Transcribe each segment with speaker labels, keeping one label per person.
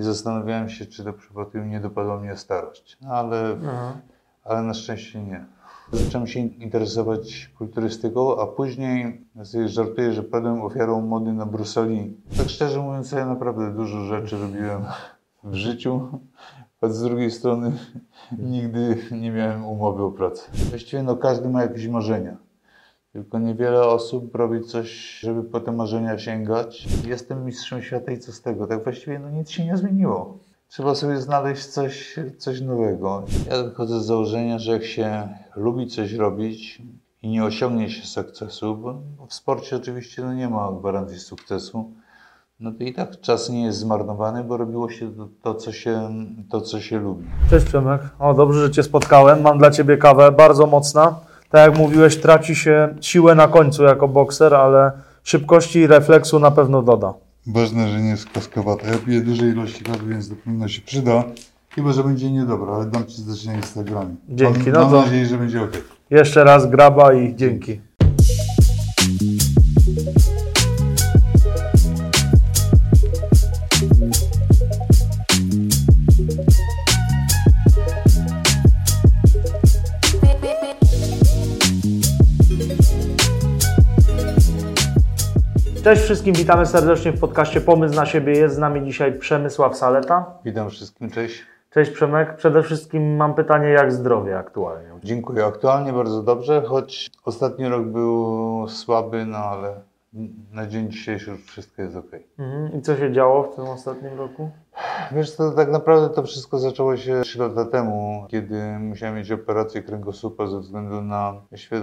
Speaker 1: i zastanawiałem się, czy to przypadkiem nie dopadła mnie starość. No, ale,
Speaker 2: Aha.
Speaker 1: ale na szczęście nie. Zacząłem się interesować kulturystyką, a później ja żartuję, że padłem ofiarą mody na Bruce Lee. Tak szczerze mówiąc, ja naprawdę dużo rzeczy robiłem w życiu, a z drugiej strony nigdy nie miałem umowy o pracę. Właściwie no, każdy ma jakieś marzenia. Tylko niewiele osób robi coś, żeby po te marzenia sięgać. Jestem mistrzem świata i co z tego? Tak właściwie no, nic się nie zmieniło. Trzeba sobie znaleźć coś, coś nowego. Ja wychodzę z założenia, że jak się lubi coś robić i nie osiągnie się sukcesu, bo w sporcie oczywiście no, nie ma gwarancji sukcesu, no to i tak czas nie jest zmarnowany, bo robiło się to, to, co, się, to co się lubi.
Speaker 2: Cześć Przemek. O, dobrze, że Cię spotkałem. Mam dla Ciebie kawę, bardzo mocna. Tak jak mówiłeś, traci się siłę na końcu jako bokser, ale szybkości i refleksu na pewno doda.
Speaker 1: Ważne, że nie jest kaskowata. Ja piję duże ilości kawy, więc to powinno się przyda. Chyba, że będzie niedobra, ale dam Ci znać na Instagramie.
Speaker 2: Dzięki,
Speaker 1: Mam,
Speaker 2: no
Speaker 1: mam
Speaker 2: to-
Speaker 1: nadzieję, że będzie ok.
Speaker 2: Jeszcze raz graba i dzięki. Cześć wszystkim, witamy serdecznie w podcaście Pomysł na siebie. Jest z nami dzisiaj Przemysław Saleta.
Speaker 1: Witam wszystkim, cześć.
Speaker 2: Cześć Przemek. Przede wszystkim mam pytanie, jak zdrowie aktualnie?
Speaker 1: Dziękuję. Aktualnie bardzo dobrze, choć ostatni rok był słaby, no ale na dzień dzisiejszy już wszystko jest ok.
Speaker 2: Mhm. I co się działo w tym ostatnim roku?
Speaker 1: Wiesz co, tak naprawdę to wszystko zaczęło się 3 lata temu, kiedy musiałem mieć operację kręgosłupa ze względu na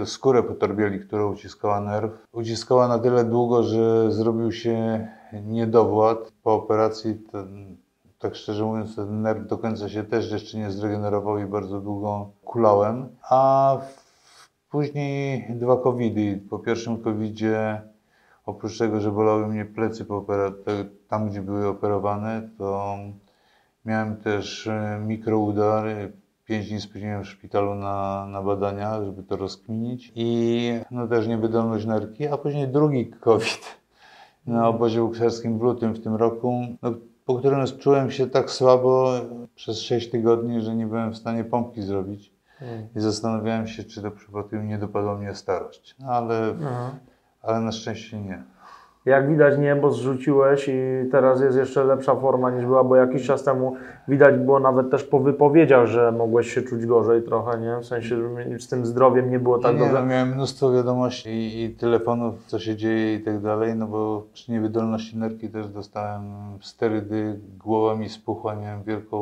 Speaker 1: skórę po torbieli, która uciskała nerw. Uciskała na tyle długo, że zrobił się niedowład. Po operacji ten, tak szczerze mówiąc, ten nerw do końca się też jeszcze nie zregenerował i bardzo długo kulałem. A później dwa covidy. Po pierwszym covidzie Oprócz tego, że bolały mnie plecy po tam, gdzie były operowane, to miałem też e, mikroudar. Pięć dni spędziłem w szpitalu na, na badania, żeby to rozkminić. I no też niewydolność nerki, a później drugi COVID na obozie bukserskim w lutym w tym roku, no, po którym czułem się tak słabo przez 6 tygodni, że nie byłem w stanie pompki zrobić. I zastanawiałem się, czy to przypadkiem nie dopadła mnie starość. No, ale. Ale na szczęście nie.
Speaker 2: Jak widać niebo zrzuciłeś i teraz jest jeszcze lepsza forma niż była, bo jakiś czas temu widać było nawet też po wypowiedziach, że mogłeś się czuć gorzej trochę, nie? W sensie, że z tym zdrowiem nie było tak
Speaker 1: nie,
Speaker 2: dobrze.
Speaker 1: no, miałem mnóstwo wiadomości i, i telefonów, co się dzieje i tak dalej, no bo przy niewydolności nerki też dostałem sterydy, głowa mi spuchła, miałem wielką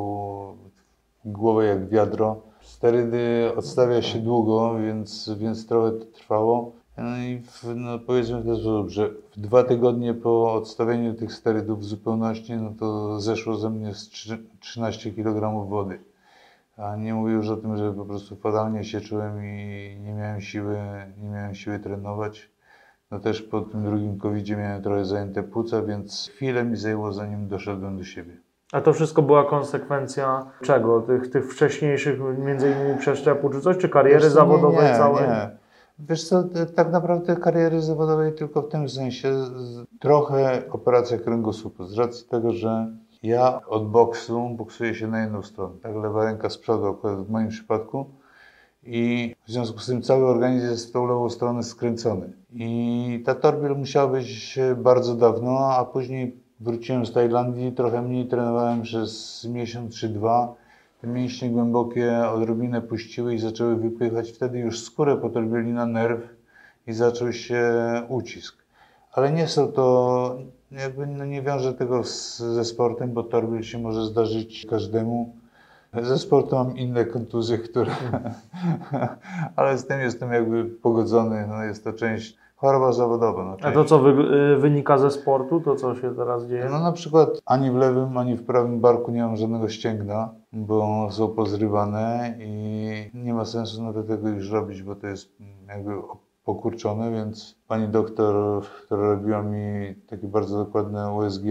Speaker 1: głowę jak wiadro. Sterydy odstawia się długo, więc, więc trochę to trwało. No i w, no powiedzmy w ten sposób, że w dwa tygodnie po odstawieniu tych sterydów w zupełności, no to zeszło ze mnie z trzy- 13 kg wody. A nie mówię już o tym, że po prostu fatalnie się czułem i nie miałem siły, nie miałem siły trenować. No też po tym drugim covid miałem trochę zajęte płuca, więc chwilę mi zajęło zanim doszedłem do siebie.
Speaker 2: A to wszystko była konsekwencja czego? Tych, tych wcześniejszych między innymi przeszczepu czy coś, czy kariery
Speaker 1: Wiesz
Speaker 2: zawodowej
Speaker 1: nie,
Speaker 2: całej?
Speaker 1: Nie. Wiesz co, tak naprawdę kariery zawodowej tylko w tym sensie, trochę operacja kręgosłupa, z racji tego, że ja od boksu boksuję się na jedną stronę, tak, lewa ręka z przodu akurat w moim przypadku i w związku z tym cały organizm jest w tą lewą stronę skręcony. I ta torbiel musiała być bardzo dawno, a później wróciłem z Tajlandii, trochę mniej trenowałem przez miesiąc czy dwa. Te mięśnie głębokie odrobinę puściły i zaczęły wypychać wtedy już skórę po torbieli na nerw i zaczął się ucisk. Ale nie są to, jakby no nie wiążę tego z, ze sportem, bo torbiel się może zdarzyć każdemu. Ze sportu mam inne kontuzje, które, ale z tym jestem jakby pogodzony. No jest to część choroba zawodowa. No,
Speaker 2: A
Speaker 1: część.
Speaker 2: to co wy, y, wynika ze sportu, to co się teraz dzieje?
Speaker 1: No na przykład ani w lewym, ani w prawym barku nie mam żadnego ścięgna, bo są pozrywane i nie ma sensu nawet tego już robić, bo to jest jakby pokurczone, więc pani doktor, która robiła mi takie bardzo dokładne USG,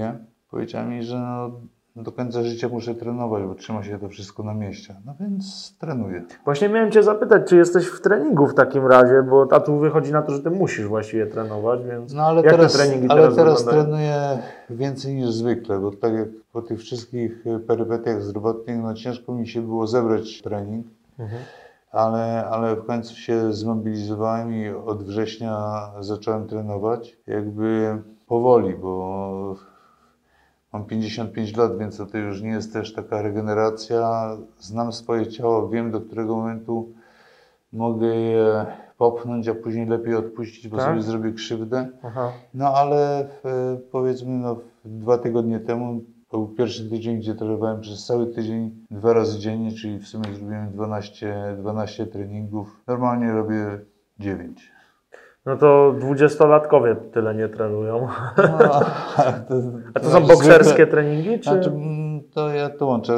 Speaker 1: powiedziała mi, że no, do końca życia muszę trenować, bo trzyma się to wszystko na mieście. No więc trenuję.
Speaker 2: Właśnie miałem Cię zapytać, czy jesteś w treningu w takim razie, bo a tu wychodzi na to, że Ty musisz właściwie trenować, więc
Speaker 1: No ale teraz,
Speaker 2: te treningi
Speaker 1: ale
Speaker 2: teraz,
Speaker 1: teraz
Speaker 2: wyglądają?
Speaker 1: trenuję więcej niż zwykle, bo tak jak po tych wszystkich y, perypetiach zdrowotnych, no ciężko mi się było zebrać trening,
Speaker 2: Mhm.
Speaker 1: ale, ale w końcu się zmobilizowałem i od września zacząłem trenować jakby powoli, bo mam 55 lat, więc to już nie jest też taka regeneracja. Znam swoje ciało, wiem do którego momentu mogę je popchnąć, a później lepiej odpuścić, bo
Speaker 2: Tak?
Speaker 1: sobie zrobię krzywdę.
Speaker 2: Aha.
Speaker 1: No ale e, powiedzmy no, dwa tygodnie temu to był pierwszy tydzień, gdzie trenowałem przez cały tydzień, dwa razy dziennie, czyli w sumie zrobiłem 12, 12 treningów. Normalnie robię 9.
Speaker 2: No to dwudziestolatkowie tyle nie trenują.
Speaker 1: No, to,
Speaker 2: A to są bokserskie treningi, czy?
Speaker 1: Znaczy, mm, to ja to łączę.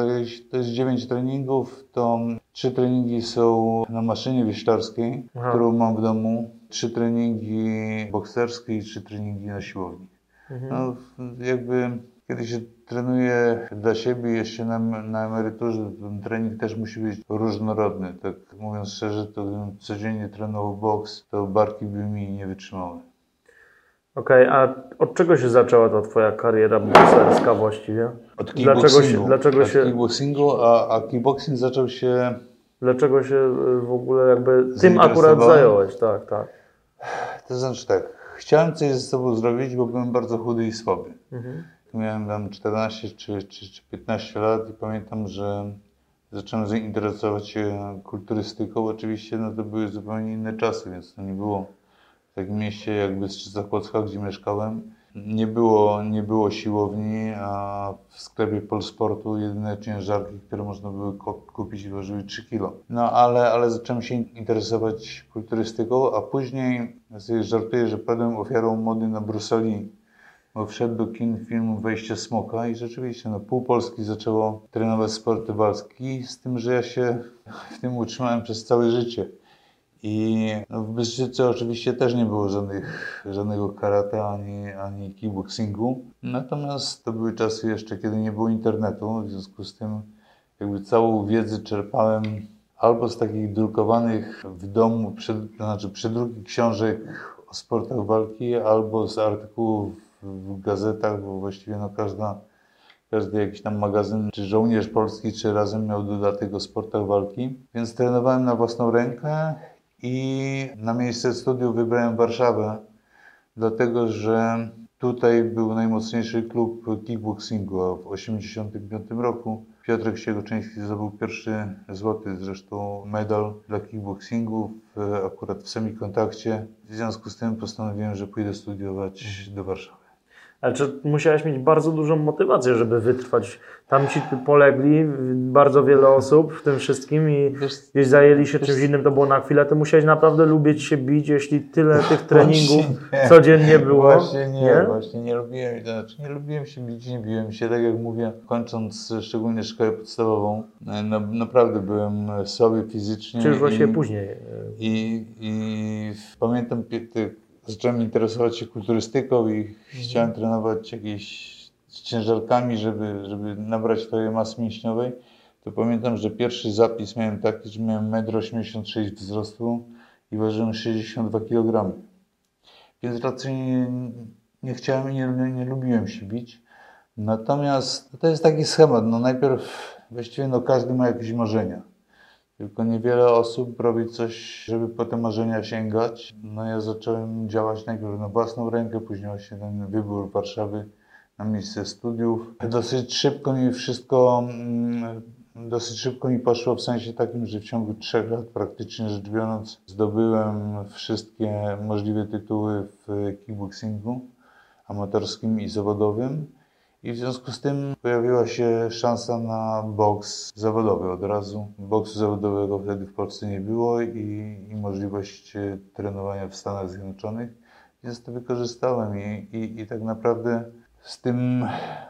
Speaker 1: To jest 9 treningów, to trzy treningi są na maszynie wieślarskiej,
Speaker 2: Aha.
Speaker 1: którą mam w domu, trzy treningi bokserskie i trzy treningi na siłowni.
Speaker 2: Mhm.
Speaker 1: No, jakby kiedy się trenuje dla siebie, się na, na emeryturze, ten trening też musi być różnorodny. Tak mówiąc szczerze, to gdybym codziennie trenował boks, to barki by mi nie wytrzymały.
Speaker 2: Okej, a od czego się zaczęła ta Twoja kariera bokserska właściwie?
Speaker 1: Od
Speaker 2: Dlaczego się,
Speaker 1: kickboxingu.
Speaker 2: dlaczego
Speaker 1: Od
Speaker 2: się,
Speaker 1: kickboxingu, a, a kickboxing zaczął się
Speaker 2: dlaczego się y, w ogóle jakby tym akurat zająłeś? Tak, tak.
Speaker 1: To znaczy tak, chciałem coś ze sobą zrobić, bo byłem bardzo chudy i słaby.
Speaker 2: Mhm.
Speaker 1: Miałem tam 14 czy, czy, czy 15 lat i pamiętam, że zacząłem zainteresować się kulturystyką. Oczywiście no to były zupełnie inne czasy, więc to nie było w takim mieście jak Bystrzyca Kłodzka, gdzie mieszkałem. Nie było, nie było siłowni, a w sklepie Polsportu jedyne ciężarki, które można było kupić, ważyły 3 kg. No ale, ale zacząłem się interesować kulturystyką, a później ja sobie żartuję, że padłem ofiarą mody na Bruce Lee bo wszedł do kin film Wejście Smoka i rzeczywiście no, pół Polski zaczęło trenować sporty walki, z tym, że ja się w tym utrzymałem przez całe życie. I no, w Bystrzyce oczywiście też nie było żadnych, żadnego karate ani, ani kickboxingu. Natomiast to były czasy jeszcze, kiedy nie było internetu, w związku z tym jakby całą wiedzę czerpałem albo z takich drukowanych w domu, to znaczy przedruki książek o sportach walki, albo z artykułów w gazetach, bo właściwie no każda, każdy jakiś tam magazyn, czy żołnierz polski, czy razem miał dodatek o sportach walki. Więc trenowałem na własną rękę i na miejsce studiów wybrałem Warszawę, dlatego że tutaj był najmocniejszy klub kickboxingu, a w 1985 roku Piotrek Siegoczyński zdobył pierwszy złoty zresztą medal dla kickboxingu akurat w semikontakcie. W związku z tym postanowiłem, że pójdę studiować do Warszawy.
Speaker 2: Ale czy musiałeś mieć bardzo dużą motywację, żeby wytrwać? Tam ci polegli bardzo wiele osób w tym wszystkim i
Speaker 1: Wiesz,
Speaker 2: zajęli się czymś innym, to było na chwilę. Ty musiałeś naprawdę lubić się bić, jeśli tyle tych treningów
Speaker 1: Właśnie nie.
Speaker 2: codziennie było.
Speaker 1: Właśnie nie, właśnie nie lubiłem, to znaczy nie lubiłem się bić, nie biłem się, tak jak mówię, kończąc szczególnie szkołę podstawową, no, naprawdę byłem słaby fizycznie.
Speaker 2: Czy już właściwie
Speaker 1: i-
Speaker 2: później?
Speaker 1: I, i pamiętam, pie- ty- zacząłem interesować się kulturystyką i chciałem trenować jakieś z ciężarkami, żeby, żeby nabrać swojej masy mięśniowej. To pamiętam, że pierwszy zapis miałem taki, że miałem 1,86 m wzrostu i ważyłem 62 kg. Więc raczej nie, nie chciałem i nie, nie lubiłem się bić. Natomiast to jest taki schemat. No najpierw właściwie no każdy ma jakieś marzenia. Tylko niewiele osób robi coś, żeby po te marzenia sięgać. No ja zacząłem działać najpierw na własną rękę, później właśnie ten wybór Warszawy na miejsce studiów. Dosyć szybko mi wszystko, mm, dosyć szybko mi poszło w sensie takim, że w ciągu trzech lat praktycznie rzecz biorąc zdobyłem wszystkie możliwe tytuły w kickboxingu amatorskim i zawodowym. I w związku z tym pojawiła się szansa na boks zawodowy od razu. Boksu zawodowego wtedy w Polsce nie było i, i możliwość e, trenowania w Stanach Zjednoczonych, więc to wykorzystałem i, i, i tak naprawdę z tym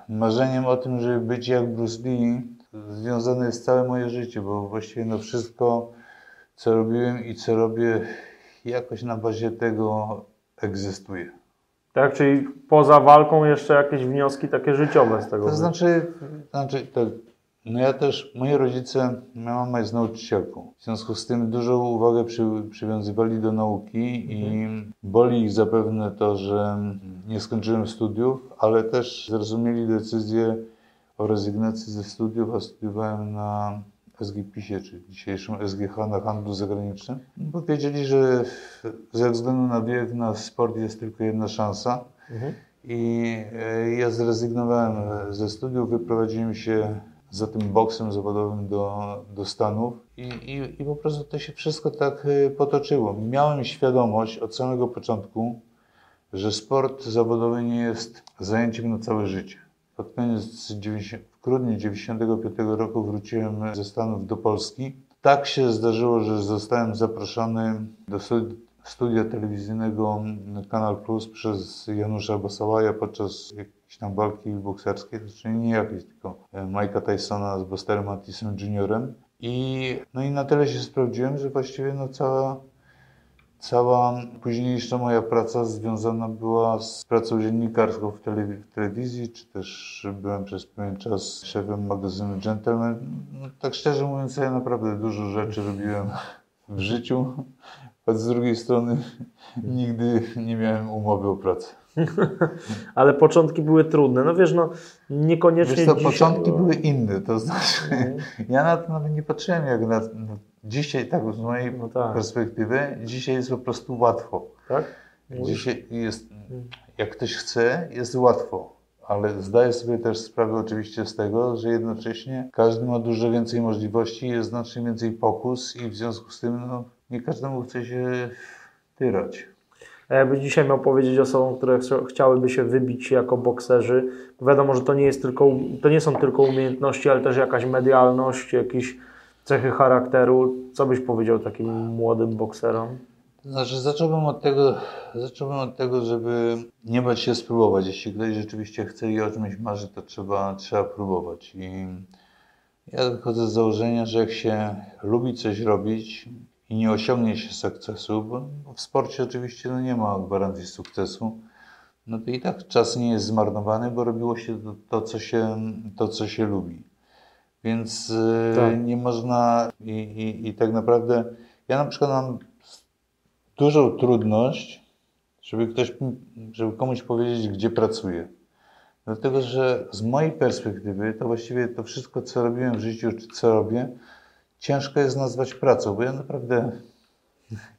Speaker 1: marzeniem o tym, żeby być jak Bruce Lee, związane jest całe moje życie, bo właściwie no wszystko, co robiłem i co robię, jakoś na bazie tego egzystuje.
Speaker 2: Tak, czyli poza walką jeszcze jakieś wnioski takie życiowe z tego.
Speaker 1: To znaczy, to znaczy to, no ja też, moi rodzice, moja mama jest nauczycielką. W związku z tym dużą uwagę przy, przywiązywali do nauki i boli ich zapewne to, że nie skończyłem studiów, ale też zrozumieli decyzję o rezygnacji ze studiów, a studiowałem na SGPisie, czy dzisiejszym SGH na handlu zagranicznym, bo wiedzieli, że ze względu na wiek na sport jest tylko jedna szansa.
Speaker 2: Mhm.
Speaker 1: I e, ja zrezygnowałem ze studiów, wyprowadziłem się za tym boksem zawodowym do, do Stanów i, i, i po prostu to się wszystko tak e, potoczyło. Miałem świadomość od samego początku, że sport zawodowy nie jest zajęciem na całe życie. Pod koniec 90, w grudniu 1995 roku wróciłem ze Stanów do Polski. Tak się zdarzyło, że zostałem zaproszony do studi- studia telewizyjnego Kanal Plus przez Janusza Basałaja podczas jakiejś tam walki bokserskiej, znaczy nie jakiejś, tylko e, Mike'a Tysona z Busterem Mattisem Jr. I, no i na tyle się sprawdziłem, że właściwie no cała, cała późniejsza moja praca związana była z pracą dziennikarską w, telewi- w telewizji, czy też byłem przez pewien czas szefem magazynu Gentleman. No, tak szczerze mówiąc, ja naprawdę dużo rzeczy robiłem w życiu, a z drugiej strony nigdy nie miałem umowy o pracę.
Speaker 2: Ale początki były trudne. No wiesz, no niekoniecznie
Speaker 1: Wiesz co,
Speaker 2: dzisiaj...
Speaker 1: początki były inne, to znaczy
Speaker 2: Mhm.
Speaker 1: ja na to nawet nie patrzyłem jak na, dzisiaj, tak z mojej
Speaker 2: No tak.
Speaker 1: perspektywy, dzisiaj jest po prostu łatwo.
Speaker 2: Tak?
Speaker 1: Dzisiaj jest, jak ktoś chce, jest łatwo, ale zdaję sobie też sprawę oczywiście z tego, że jednocześnie każdy ma dużo więcej możliwości, jest znacznie więcej pokus i w związku z tym no, nie każdemu chce się tyrać.
Speaker 2: A jakbyś dzisiaj miał powiedzieć osobom, które chciałyby się wybić jako bokserzy, bo wiadomo, że to nie, jest tylko, to nie są tylko umiejętności, ale też jakaś medialność, jakieś cechy charakteru. Co byś powiedział takim młodym bokserom?
Speaker 1: Znaczy, zacząłbym od tego, zacząłbym od tego, żeby nie bać się spróbować. Jeśli ktoś rzeczywiście chce i o czymś marzy, to trzeba, trzeba próbować. I ja wychodzę z założenia, że jak się lubi coś robić i nie osiągnie się sukcesu, bo w sporcie oczywiście no nie ma gwarancji sukcesu, no to i tak czas nie jest zmarnowany, bo robiło się to, to, co, się, to co się lubi. Więc e,
Speaker 2: Tak.
Speaker 1: nie można i, i, i tak naprawdę ja na przykład mam dużą trudność, żeby ktoś, żeby komuś powiedzieć, gdzie pracuję. Dlatego, że z mojej perspektywy to właściwie to wszystko, co robiłem w życiu, czy co robię, ciężko jest nazwać pracą, bo ja naprawdę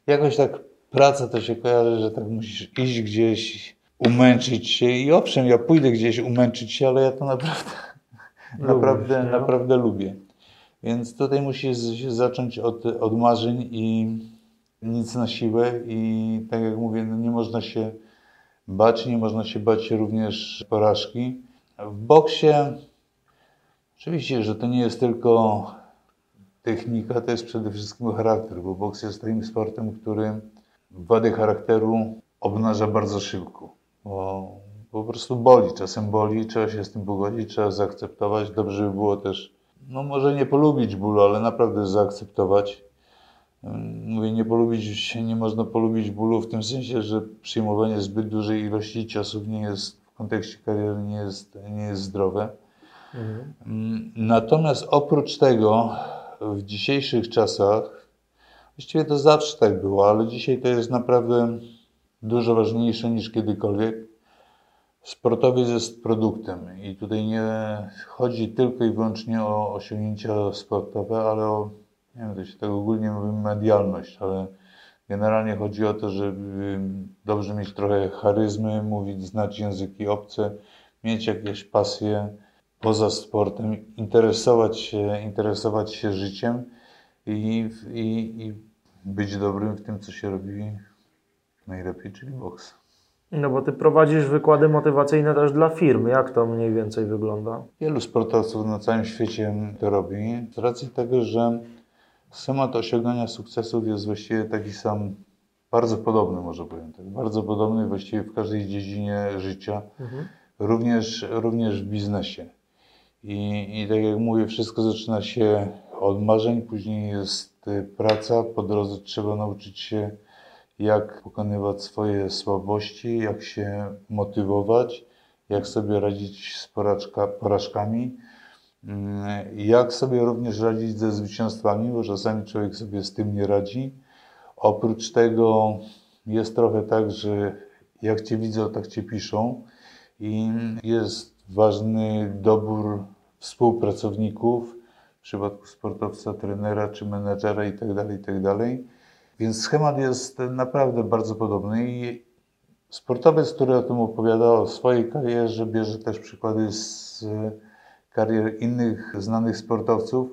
Speaker 1: jakoś tak praca to się kojarzy, że tak musisz iść gdzieś, umęczyć się i owszem, ja pójdę gdzieś umęczyć się, ale ja to naprawdę, naprawdę, naprawdę lubię. Więc tutaj musi się zacząć od, od marzeń i nic na siłę i tak jak mówię, no nie można się bać, nie można się bać również porażki. W boksie oczywiście, że to nie jest tylko technika, to jest przede wszystkim charakter, bo boks jest takim sportem, który wady charakteru obnaża bardzo szybko, bo po prostu boli, czasem boli, trzeba się z tym pogodzić, trzeba zaakceptować. Dobrze by było też, no może nie polubić bólu, ale naprawdę zaakceptować. Ym, Mówię, nie polubić, nie można polubić bólu w tym sensie, że przyjmowanie zbyt dużej ilości ciosów nie jest w kontekście kariery nie jest, nie jest zdrowe. Mm, Natomiast oprócz tego w dzisiejszych czasach, właściwie to zawsze tak było, ale dzisiaj to jest naprawdę dużo ważniejsze niż kiedykolwiek. Sportowiec jest produktem i tutaj nie chodzi tylko i wyłącznie o osiągnięcia sportowe, ale o, nie wiem, to się tak ogólnie mówi medialność, ale generalnie chodzi o to, żeby dobrze mieć trochę charyzmy, mówić, znać języki obce, mieć jakieś pasje poza sportem, interesować się, interesować się życiem i, i, i być dobrym w tym, co się robi najlepiej, czyli boks.
Speaker 2: No bo ty prowadzisz wykłady motywacyjne też dla firm. Jak to mniej więcej wygląda?
Speaker 1: Wielu sportowców na całym świecie to robi z racji tego, że schemat osiągania sukcesów jest właściwie taki sam, bardzo podobny może powiem tak, bardzo podobny właściwie w każdej dziedzinie życia, również, również w biznesie. I, I tak jak mówię, wszystko zaczyna się od marzeń, później jest praca, po drodze trzeba nauczyć się jak pokonywać swoje słabości, jak się motywować, jak sobie radzić z porażka, porażkami, mm, jak sobie również radzić ze zwycięstwami, bo czasami człowiek sobie z tym nie radzi. Oprócz tego jest trochę tak, że jak Cię widzą, tak Cię piszą i jest ważny dobór współpracowników, w przypadku sportowca, trenera czy menedżera itd., itd. Więc schemat jest naprawdę bardzo podobny i sportowiec, który o tym opowiada, o swojej karierze, bierze też przykłady z karier innych znanych sportowców,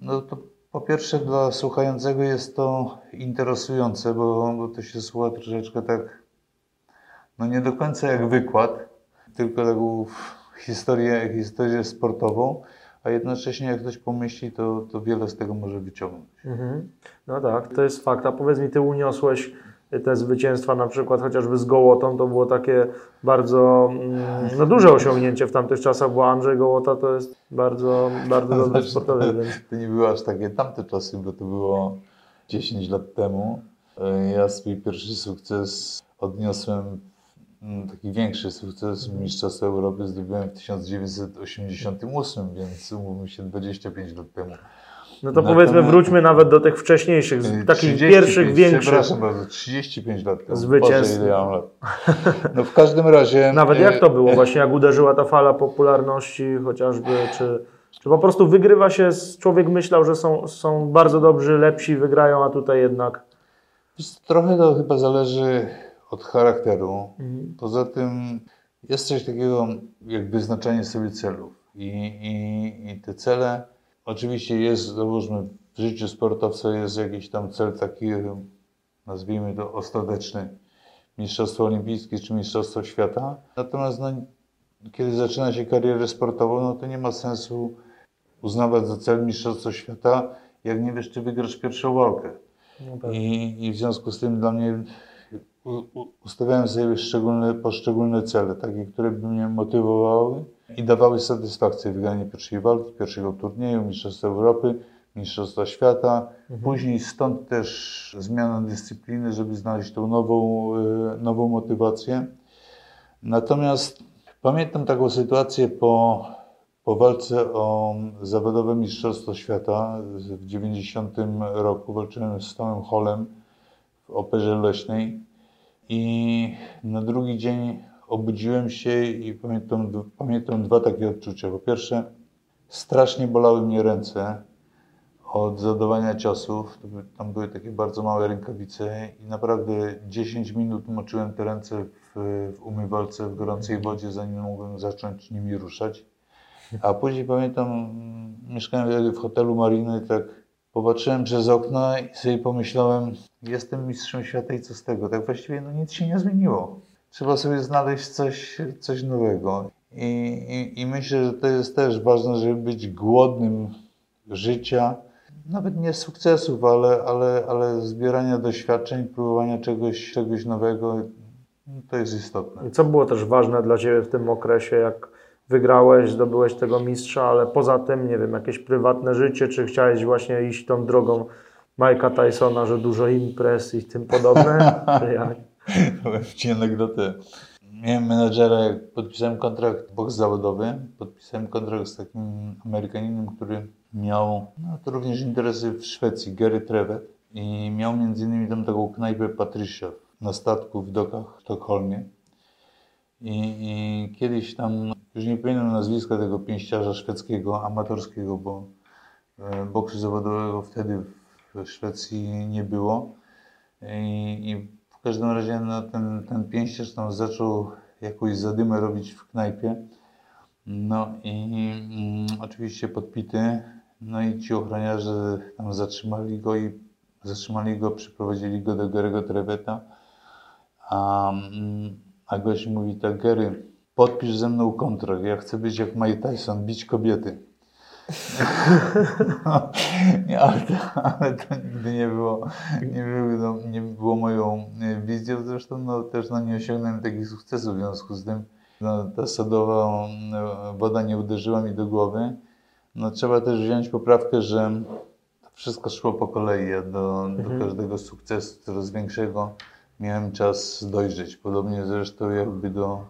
Speaker 1: no to po pierwsze dla słuchającego jest to interesujące, bo, bo to się słucha troszeczkę tak, no nie do końca jak wykład, tylko taką historię, historię sportową, a jednocześnie jak ktoś pomyśli, to, to wiele z tego może wyciągnąć.
Speaker 2: Mhm. No tak, to jest fakt. A powiedz mi, ty uniosłeś te zwycięstwa na przykład chociażby z Gołotą, to było takie bardzo mm, no, duże osiągnięcie w tamtych czasach, bo Andrzej Gołota to jest bardzo, bardzo dobry
Speaker 1: Znaczy,
Speaker 2: sportowiec. Więc...
Speaker 1: To nie były aż takie tamte czasy, bo to było 10 lat temu. Ja swój pierwszy sukces odniosłem, taki większy sukces w Mistrzostwie Europy zdobyłem w 1988, więc umówmy się 25 lat temu.
Speaker 2: No to
Speaker 1: Natomiast-
Speaker 2: powiedzmy, wróćmy nawet do tych wcześniejszych, z-
Speaker 1: E,
Speaker 2: takich
Speaker 1: 35,
Speaker 2: pierwszych, większych.
Speaker 1: Przepraszam bardzo, 35 lat temu.
Speaker 2: Zwycięstw.
Speaker 1: Boże, ile lat. No w każdym razie...
Speaker 2: Nawet jak to było właśnie, jak uderzyła ta fala popularności chociażby, czy, czy po prostu wygrywa się, z- człowiek myślał, że są, są bardzo dobrzy, lepsi, wygrają, a tutaj jednak...
Speaker 1: Trochę to chyba zależy od charakteru.
Speaker 2: Mhm.
Speaker 1: Poza tym jest coś takiego jak wyznaczanie sobie celów. I, i, I te cele, oczywiście jest, załóżmy, w życiu sportowca jest jakiś tam cel taki, nazwijmy to ostateczny, Mistrzostwo Olimpijskie czy Mistrzostwo Świata. Natomiast no, kiedy zaczyna się karierę sportową, no to nie ma sensu uznawać za cel Mistrzostwo Świata, jak nie wiesz, czy wygrasz pierwszą walkę.
Speaker 2: No.
Speaker 1: I, I w związku z tym dla mnie ustawiałem sobie szczególne, poszczególne cele, takie, które by mnie motywowały i dawały satysfakcję. Wygranie pierwszej walki, pierwszego turnieju, Mistrzostwa Europy, Mistrzostwa Świata. Później stąd też zmiana dyscypliny, żeby znaleźć tą nową, e, nową motywację. Natomiast pamiętam taką sytuację po, po walce o zawodowe Mistrzostwo Świata w 90 roku. Walczyłem z Tomem Holem w Operze Leśnej i na drugi dzień obudziłem się i pamiętam, pamiętam dwa takie odczucia. Po pierwsze, strasznie bolały mnie ręce od zadawania ciosów. Tam były takie bardzo małe rękawice i naprawdę 10 minut moczyłem te ręce w, w umywalce w gorącej wodzie, zanim mogłem zacząć nimi ruszać. A później pamiętam, mm, mieszkałem w hotelu Mariny, tak popatrzyłem przez okno i sobie pomyślałem, jestem mistrzem świata i co z tego? Tak właściwie no nic się nie zmieniło. Trzeba sobie znaleźć coś, coś nowego. I, i, I myślę, że to jest też ważne, żeby być głodnym życia, nawet nie sukcesów, ale, ale, ale zbierania doświadczeń, próbowania czegoś, czegoś nowego, no to jest istotne.
Speaker 2: I co było też ważne dla Ciebie w tym okresie, jak wygrałeś, zdobyłeś tego mistrza, ale poza tym, nie wiem, jakieś prywatne życie, czy chciałeś właśnie iść tą drogą Mike'a Tysona, że dużo imprez i tym podobne? Jak?
Speaker 1: Ci anegdotę. Miałem menadżera, jak podpisałem kontrakt boks zawodowy, podpisałem kontrakt z takim Amerykaninem, który miał no, to również interesy w Szwecji, Gary Trevet i miał między innymi tam taką knajpę Patricia na statku w dokach w Sztokholmie. I, I kiedyś tam, już nie pamiętam nazwiska tego pięściarza szwedzkiego, amatorskiego, bo e, boksu zawodowego wtedy w Szwecji nie było. I, i w każdym razie no, ten, ten pięściarz tam zaczął jakąś zadymę robić w knajpie. No i mm, oczywiście podpity. No i ci ochroniarze tam zatrzymali go i zatrzymali go, przyprowadzili go do Gary'ego Treveta. A, mm, a gość mówi tak, Gary, podpisz ze mną kontrakt, ja chcę być jak Mike Tyson, bić kobiety. ale, to, ale to nigdy nie było, nie było, no, nie było moją e, wizją. Zresztą no, też no, nie osiągnąłem takich sukcesów w związku z tym. No, ta sodowa no, woda nie uderzyła mi do głowy. No, trzeba też wziąć poprawkę, że wszystko szło po kolei. Ja do,
Speaker 2: Mhm.
Speaker 1: do każdego sukcesu coraz większego miałem czas dojrzeć. Podobnie zresztą jakby do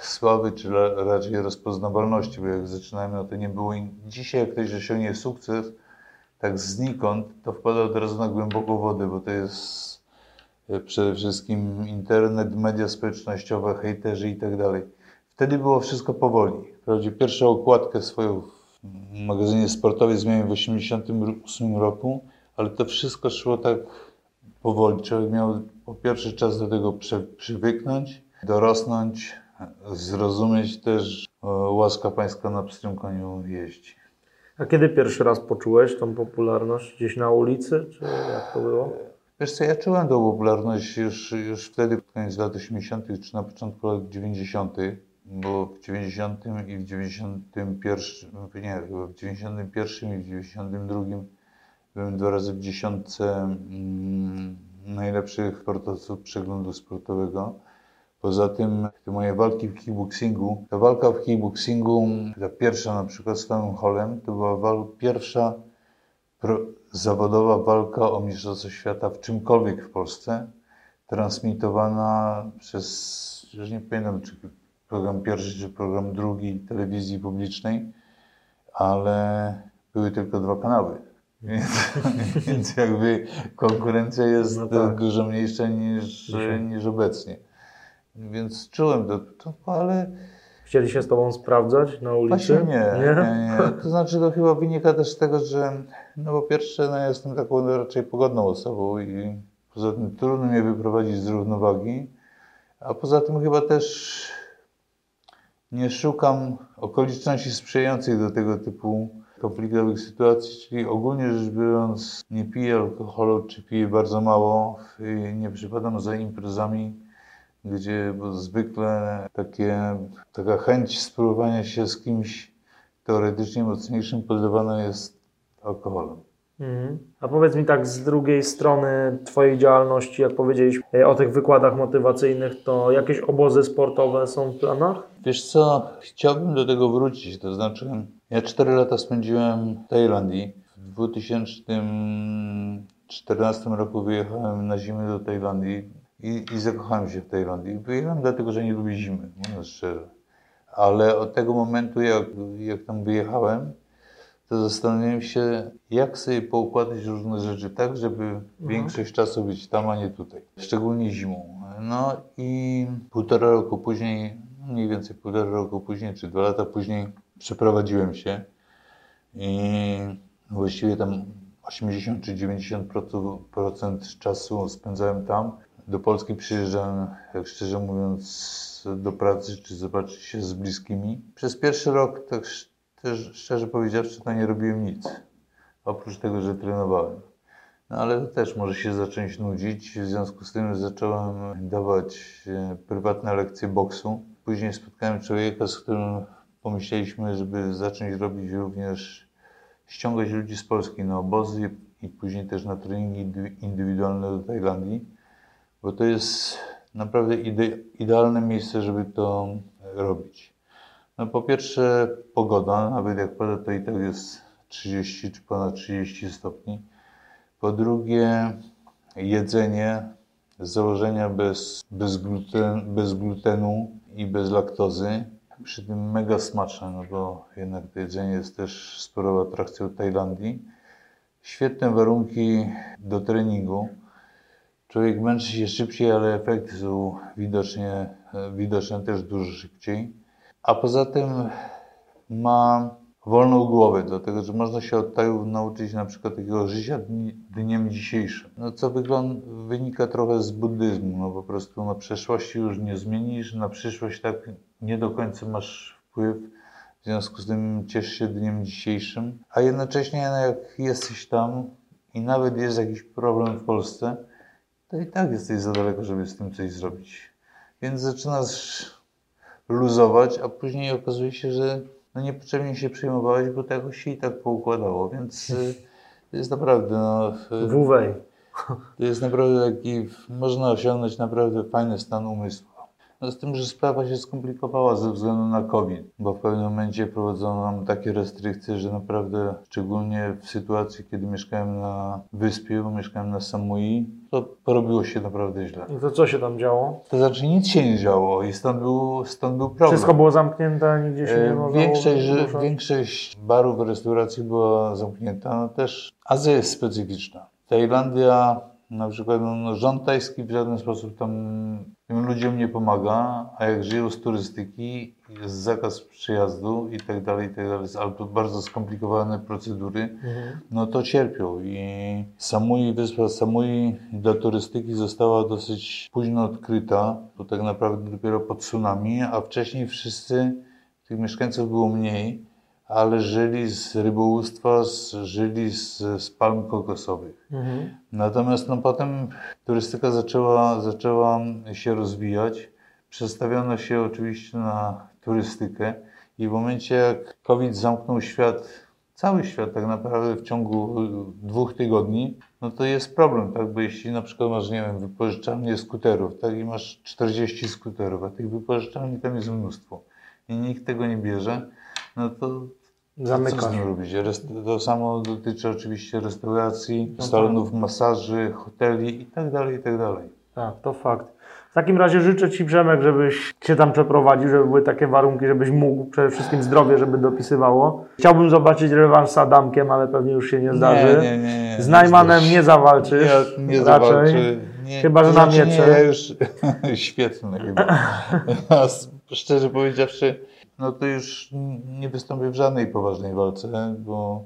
Speaker 1: sławy, czy ra, raczej rozpoznawalności, bo jak zaczynałem, no to nie było. Dzisiaj, jak ktoś osiągnie sukces, tak znikąd, to wpada od razu na głęboką wodę, bo to jest e, przede wszystkim internet, media społecznościowe, hejterzy i tak dalej. Wtedy było wszystko powoli. Wprawdzie pierwszą okładkę swoją w magazynie sportowej zmieniłem w 1988 roku, ale to wszystko szło tak powoli. Człowiek miał po pierwsze czas do tego przy, przywyknąć, dorosnąć, zrozumieć też, e, łaska pańska na pstrym koniu jeździ.
Speaker 2: A kiedy pierwszy raz poczułeś tą popularność? Gdzieś na ulicy, czy jak to było?
Speaker 1: Wiesz co, ja czułem tą popularność już, już wtedy, pod koniec lat 80., czy na początku lat 90., bo w 90 i w 91, nie, chyba w 91 i w 92 byłem dwa razy w dziesiątce mm, najlepszych sportowców przeglądu sportowego. Poza tym te moje walki w kickboxingu, ta walka w kickboxingu, ta pierwsza na przykład z Tomem Holem, to była wal, pierwsza pro, zawodowa walka o Mistrzostwo Świata w czymkolwiek w Polsce, transmitowana przez, już nie pamiętam czy program pierwszy, czy program drugi telewizji publicznej, ale były tylko dwa kanały. Więc, więc jakby konkurencja jest
Speaker 2: No tak.
Speaker 1: dużo mniejsza niż, niż obecnie. Więc czułem to, ale
Speaker 2: Chcieli się z tobą sprawdzać na ulicy?
Speaker 1: Właśnie nie, nie, nie. To znaczy to chyba wynika też z tego, że no po pierwsze no ja jestem taką raczej pogodną osobą i poza tym trudno mnie wyprowadzić z równowagi, a poza tym chyba też nie szukam okoliczności sprzyjających do tego typu konfliktowych sytuacji, czyli ogólnie rzecz biorąc nie piję alkoholu, czy piję bardzo mało, nie przypadam za imprezami, gdzie zwykle takie, taka chęć spróbowania się z kimś teoretycznie mocniejszym podlewana jest alkoholem.
Speaker 2: Mhm. A powiedz mi tak z drugiej strony Twojej działalności, jak powiedzieliśmy o tych wykładach motywacyjnych, to jakieś obozy sportowe są w planach?
Speaker 1: Wiesz co, chciałbym do tego wrócić, to znaczy ja 4 lata spędziłem w Tajlandii. W 2014 roku wyjechałem na zimę do Tajlandii i, i zakochałem się w Tajlandii. Wyjechałem dlatego, że nie lubię zimy, mówiąc szczerze. Ale od tego momentu, jak, jak tam wyjechałem, to zastanawiałem się, jak sobie poukładać różne rzeczy tak, żeby większość czasu być tam, a nie tutaj. Szczególnie zimą. No i półtora roku później, mniej więcej półtora roku później, czy dwa lata później przeprowadziłem się i właściwie tam 80 czy 90% czasu spędzałem tam. Do Polski przyjeżdżałem, jak szczerze mówiąc, do pracy, czy zobaczyć się z bliskimi. Przez pierwszy rok, tak też szczerze powiedziawszy, to nie robiłem nic. Oprócz tego, że trenowałem. No ale też może się zacząć nudzić. W związku z tym zacząłem dawać e, prywatne lekcje boksu. Później spotkałem człowieka, z którym pomyśleliśmy, żeby zacząć robić również, ściągać ludzi z Polski na obozy i później też na treningi indy- indywidualne do Tajlandii, bo to jest naprawdę ide- idealne miejsce, żeby to robić. No po pierwsze pogoda, nawet jak pada to i tak jest 30 czy ponad 30 stopni. Po drugie jedzenie z założenia bez, bez, gluten, bez glutenu i bez laktozy. Przy tym mega smaczne, no bo jednak to jedzenie jest też sporą atrakcją Tajlandii. Świetne warunki do treningu. Człowiek męczy się szybciej, ale efekty są widocznie, widoczne też dużo szybciej. A poza tym ma wolną głowę, dlatego że można się od Tajów nauczyć na przykład takiego życia dni, dniem dzisiejszym. No, co wygląda, wynika trochę z buddyzmu. No, po prostu na przeszłości już nie zmienisz, na przyszłość tak nie do końca masz wpływ. W związku z tym ciesz się dniem dzisiejszym. A jednocześnie no, jak jesteś tam i nawet jest jakiś problem w Polsce, to i tak jesteś za daleko, żeby z tym coś zrobić. Więc zaczynasz luzować, a później okazuje się, że no niepotrzebnie się przejmowałeś, bo to jakoś się i tak poukładało, więc to jest naprawdę, no,
Speaker 2: Wuwej.
Speaker 1: to jest naprawdę taki, można osiągnąć naprawdę fajny stan umysłu. No z tym, że sprawa się skomplikowała ze względu na COVID, bo w pewnym momencie prowadzono nam takie restrykcje, że naprawdę, szczególnie w sytuacji, kiedy mieszkałem na wyspie, bo mieszkałem na Samui, to porobiło się naprawdę źle.
Speaker 2: I to co się tam działo?
Speaker 1: To znaczy nic się nie działo i stąd był, stąd był problem.
Speaker 2: Wszystko było zamknięte, nigdzie się nie
Speaker 1: E,
Speaker 2: można
Speaker 1: Większość,
Speaker 2: ruszać?
Speaker 1: większość barów, restauracji była zamknięta. No też Azja jest specyficzna. Tajlandia, na przykład no, no, rząd tajski w żaden sposób tam tym ludziom nie pomaga, a jak żyją z turystyki, jest zakaz przyjazdu i tak dalej, i tak dalej, albo bardzo skomplikowane procedury,
Speaker 2: Mhm.
Speaker 1: no to cierpią. I Samui, wyspa Samui dla turystyki została dosyć późno odkryta, to tak naprawdę dopiero po tsunami, a wcześniej wszyscy, tych mieszkańców było mniej, ale żyli z rybołówstwa, z, żyli z, z palm kokosowych.
Speaker 2: Mhm.
Speaker 1: Natomiast no, potem turystyka zaczęła, zaczęła się rozwijać. Przestawiono się oczywiście na turystykę i w momencie jak COVID zamknął świat, cały świat tak naprawdę w ciągu dwóch tygodni, no to jest problem, tak? Bo jeśli na przykład masz, nie wiem, wypożyczalnię skuterów, tak? I masz 40 skuterów, a tych wypożyczalni tam jest mnóstwo i nikt tego nie bierze, no to co z robić? To samo dotyczy oczywiście restauracji,
Speaker 2: No
Speaker 1: salonów masaży, hoteli i tak dalej, i tak dalej.
Speaker 2: Tak, to fakt. W takim razie życzę Ci, Przemek, żebyś się tam przeprowadził, żeby były takie warunki, żebyś mógł, przede wszystkim zdrowie, żeby dopisywało. Chciałbym zobaczyć rewanż z Adamkiem, ale pewnie już się nie zdarzy.
Speaker 1: Nie, nie, nie, nie.
Speaker 2: Z Najmanem nie zawalczysz.
Speaker 1: Ja nie
Speaker 2: raczej.
Speaker 1: zawalczę. Nie,
Speaker 2: Chyba, że na miecze.
Speaker 1: Nie, ja już świetny chyba. Szczerze powiedziawszy, no to już nie wystąpię w żadnej poważnej walce, bo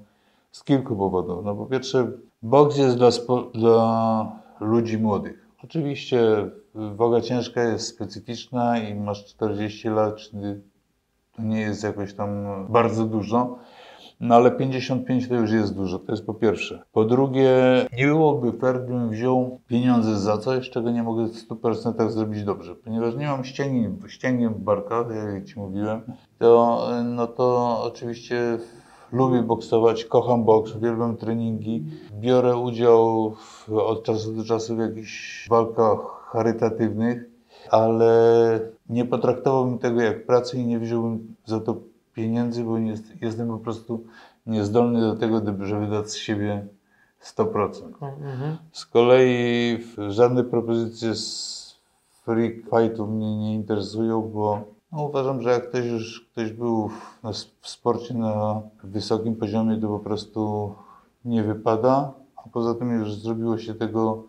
Speaker 1: z kilku powodów. No po pierwsze, boks jest dla, dla ludzi młodych. Oczywiście waga ciężka jest specyficzna i masz 40 lat, czyli to nie jest jakoś tam bardzo dużo. No ale 55 to już jest dużo, to jest po pierwsze. Po drugie, nie byłoby fair, gdybym wziął pieniądze za coś, czego nie mogę w 100% zrobić dobrze. Ponieważ nie mam ścięgien, ścięgien w barkach, jak Ci mówiłem, to, no to oczywiście lubię boksować, kocham boks, uwielbiam treningi, biorę udział w, od czasu do czasu w jakichś walkach charytatywnych, ale nie potraktowałbym tego jak pracę i nie wziąłbym za to pieniędzy, bo nie jest, jestem po prostu niezdolny do tego, żeby dać z siebie 100%.
Speaker 2: Mhm.
Speaker 1: Z kolei żadne propozycje z freak fightu mnie nie interesują, bo no, uważam, że jak ktoś już ktoś był w, w sporcie na wysokim poziomie, to po prostu nie wypada, a poza tym już zrobiło się tego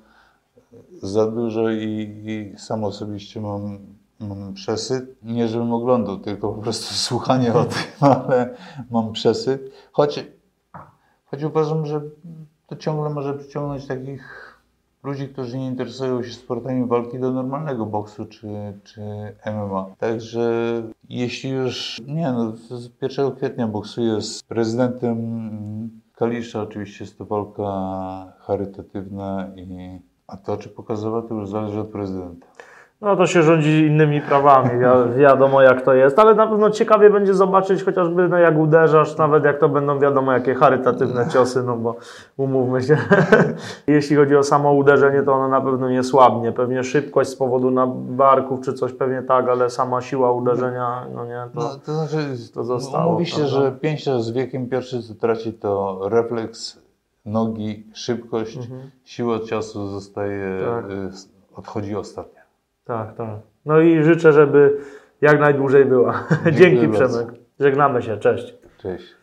Speaker 1: za dużo i, i sam osobiście mam, mam przesyt. Nie, żebym oglądał, tylko po prostu słuchanie o tym, ale mam przesyt. Choć, choć uważam, że to ciągle może przyciągnąć takich ludzi, którzy nie interesują się sportami walki do normalnego boksu czy, czy MMA. Także jeśli już, nie no, z 1 kwietnia boksuję z prezydentem Kalisza, oczywiście jest to walka charytatywna i a to czy pokazowa, to już zależy od prezydenta.
Speaker 2: No to się rządzi innymi prawami, wi- wiadomo jak to jest, ale na pewno ciekawie będzie zobaczyć chociażby no, jak uderzasz, nawet jak to będą wiadomo jakie charytatywne ciosy, no bo umówmy się, jeśli chodzi o samo uderzenie, to ono na pewno nie słabnie, pewnie szybkość z powodu na barków czy coś pewnie tak, ale sama siła uderzenia, no nie, to...
Speaker 1: No, to znaczy,
Speaker 2: to zostało,
Speaker 1: mówi się, że pięściarz z wiekiem pierwszy co traci to refleks nogi, szybkość, siła ciosu zostaje,
Speaker 2: Mhm. Tak.
Speaker 1: y, odchodzi ostatnia.
Speaker 2: Tak, tak. No i życzę, żeby jak najdłużej była. Dzięki
Speaker 1: bardzo.
Speaker 2: Przemek. Żegnamy się, cześć.
Speaker 1: Cześć.